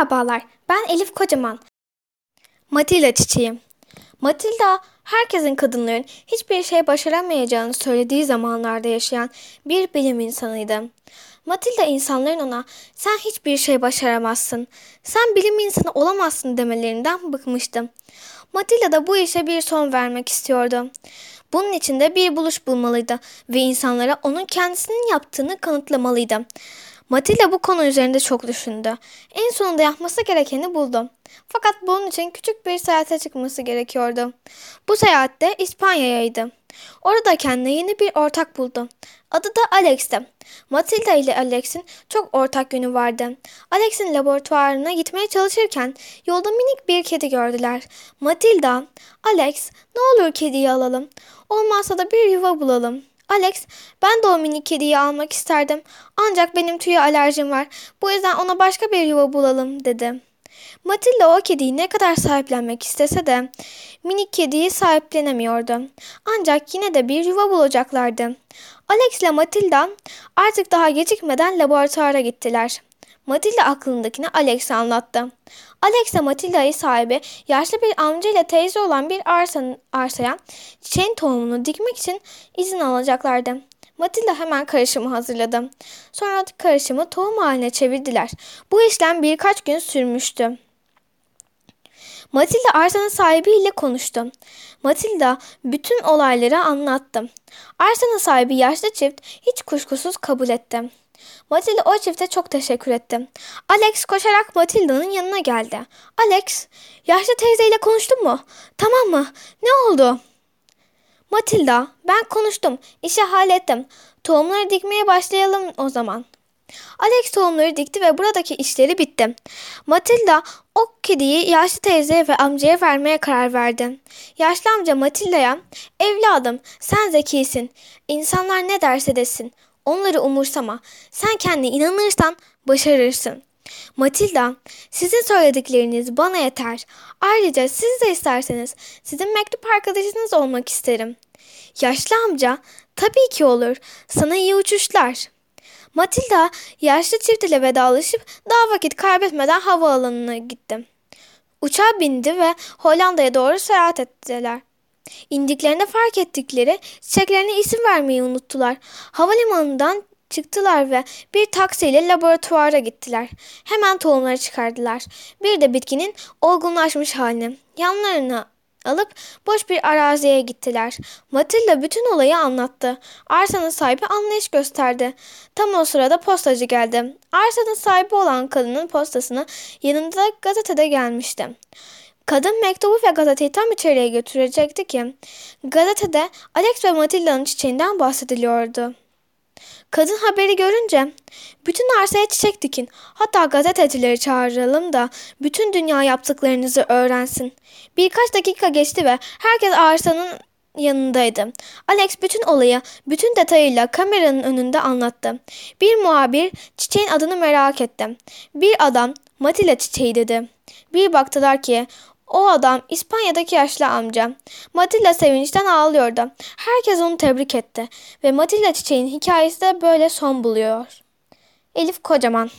Merhabalar, ben Elif Kocaman. Matilda çiçeğim. Matilda, herkesin kadınların hiçbir şey başaramayacağını söylediği zamanlarda yaşayan bir bilim insanıydı. Matilda insanların ona sen hiçbir şey başaramazsın, sen bilim insanı olamazsın demelerinden bıkmıştı. Matilda da bu işe bir son vermek istiyordu. Bunun için de bir buluş bulmalıydı ve insanlara onun kendisinin yaptığını kanıtlamalıydı. Matilda bu konu üzerinde çok düşündü. En sonunda yapması gerekeni buldu. Fakat bunun için küçük bir seyahate çıkması gerekiyordu. Bu seyahatte İspanya'yaydı. Orada kendine yeni bir ortak buldu. Adı da Alex'ti. Matilda ile Alex'in çok ortak yönü vardı. Alex'in laboratuvarına gitmeye çalışırken yolda minik bir kedi gördüler. Matilda, Alex ne olur kediyi alalım. Olmazsa da bir yuva bulalım. Alex, ben de o minik kediyi almak isterdim. Ancak benim tüye alerjim var. Bu yüzden ona başka bir yuva bulalım dedi. Matilda o kediyi ne kadar sahiplenmek istese de minik kediyi sahiplenemiyordu. Ancak yine de bir yuva bulacaklardı. Alex ile Matilda artık daha gecikmeden laboratuvara gittiler. Matilda aklındakini Alex'e anlattı. Alex Matilda'yı sahibi yaşlı bir amca ile teyze olan bir arsanın, arsaya çiçeğin tohumunu dikmek için izin alacaklardı. Matilda hemen karışımı hazırladı. Sonra karışımı tohum haline çevirdiler. Bu işlem birkaç gün sürmüştü. Matilda arsanın sahibiyle konuştu. Matilda bütün olayları anlattı. Arsanın sahibi yaşlı çift hiç kuşkusuz kabul etti. Matilda o çifte çok teşekkür etti. Alex koşarak Matilda'nın yanına geldi. Alex, yaşlı teyzeyle konuştun mu? Tamam mı? Ne oldu? Matilda, ben konuştum. İşi hallettim. Tohumları dikmeye başlayalım o zaman. Alex tohumları dikti ve buradaki işleri bitti. Matilda o kediyi yaşlı teyzeye ve amcaya vermeye karar verdi. Yaşlı amca Matilda'ya, evladım sen zekisin. İnsanlar ne derse desin. Onları umursama. Sen kendine inanırsan başarırsın. Matilda, sizin söyledikleriniz bana yeter. Ayrıca siz de isterseniz sizin mektup arkadaşınız olmak isterim. Yaşlı amca, tabii ki olur. Sana iyi uçuşlar. Matilda yaşlı çift ile vedalaşıp daha vakit kaybetmeden havaalanına gitti. Uçağa bindi ve Hollanda'ya doğru seyahat ettiler. İndiklerinde fark ettikleri çiçeklerine isim vermeyi unuttular. Havalimanından çıktılar ve bir taksiyle laboratuvara gittiler. Hemen tohumları çıkardılar. Bir de bitkinin olgunlaşmış halini. Yanlarına alıp boş bir araziye gittiler. Matilda bütün olayı anlattı. Arsanın sahibi anlayış gösterdi. Tam o sırada postacı geldi. Arsanın sahibi olan kadının postasını yanında gazetede gelmişti. Kadın mektubu ve gazeteyi tam içeriye götürecekti ki gazetede Alex ve Matilda'nın çiçeğinden bahsediliyordu. Kadın haberi görünce bütün arsaya çiçek dikin hatta gazetecileri çağıralım da bütün dünya yaptıklarınızı öğrensin. Birkaç dakika geçti ve herkes arsanın yanındaydı. Alex bütün olayı bütün detayıyla kameranın önünde anlattı. Bir muhabir çiçeğin adını merak etti. Bir adam Matila çiçeği dedi. Bir baktılar ki o adam İspanya'daki yaşlı amca. Matilda sevinçten ağlıyordu. Herkes onu tebrik etti ve Matilda çiçeğin hikayesi de böyle son buluyor. Elif Kocaman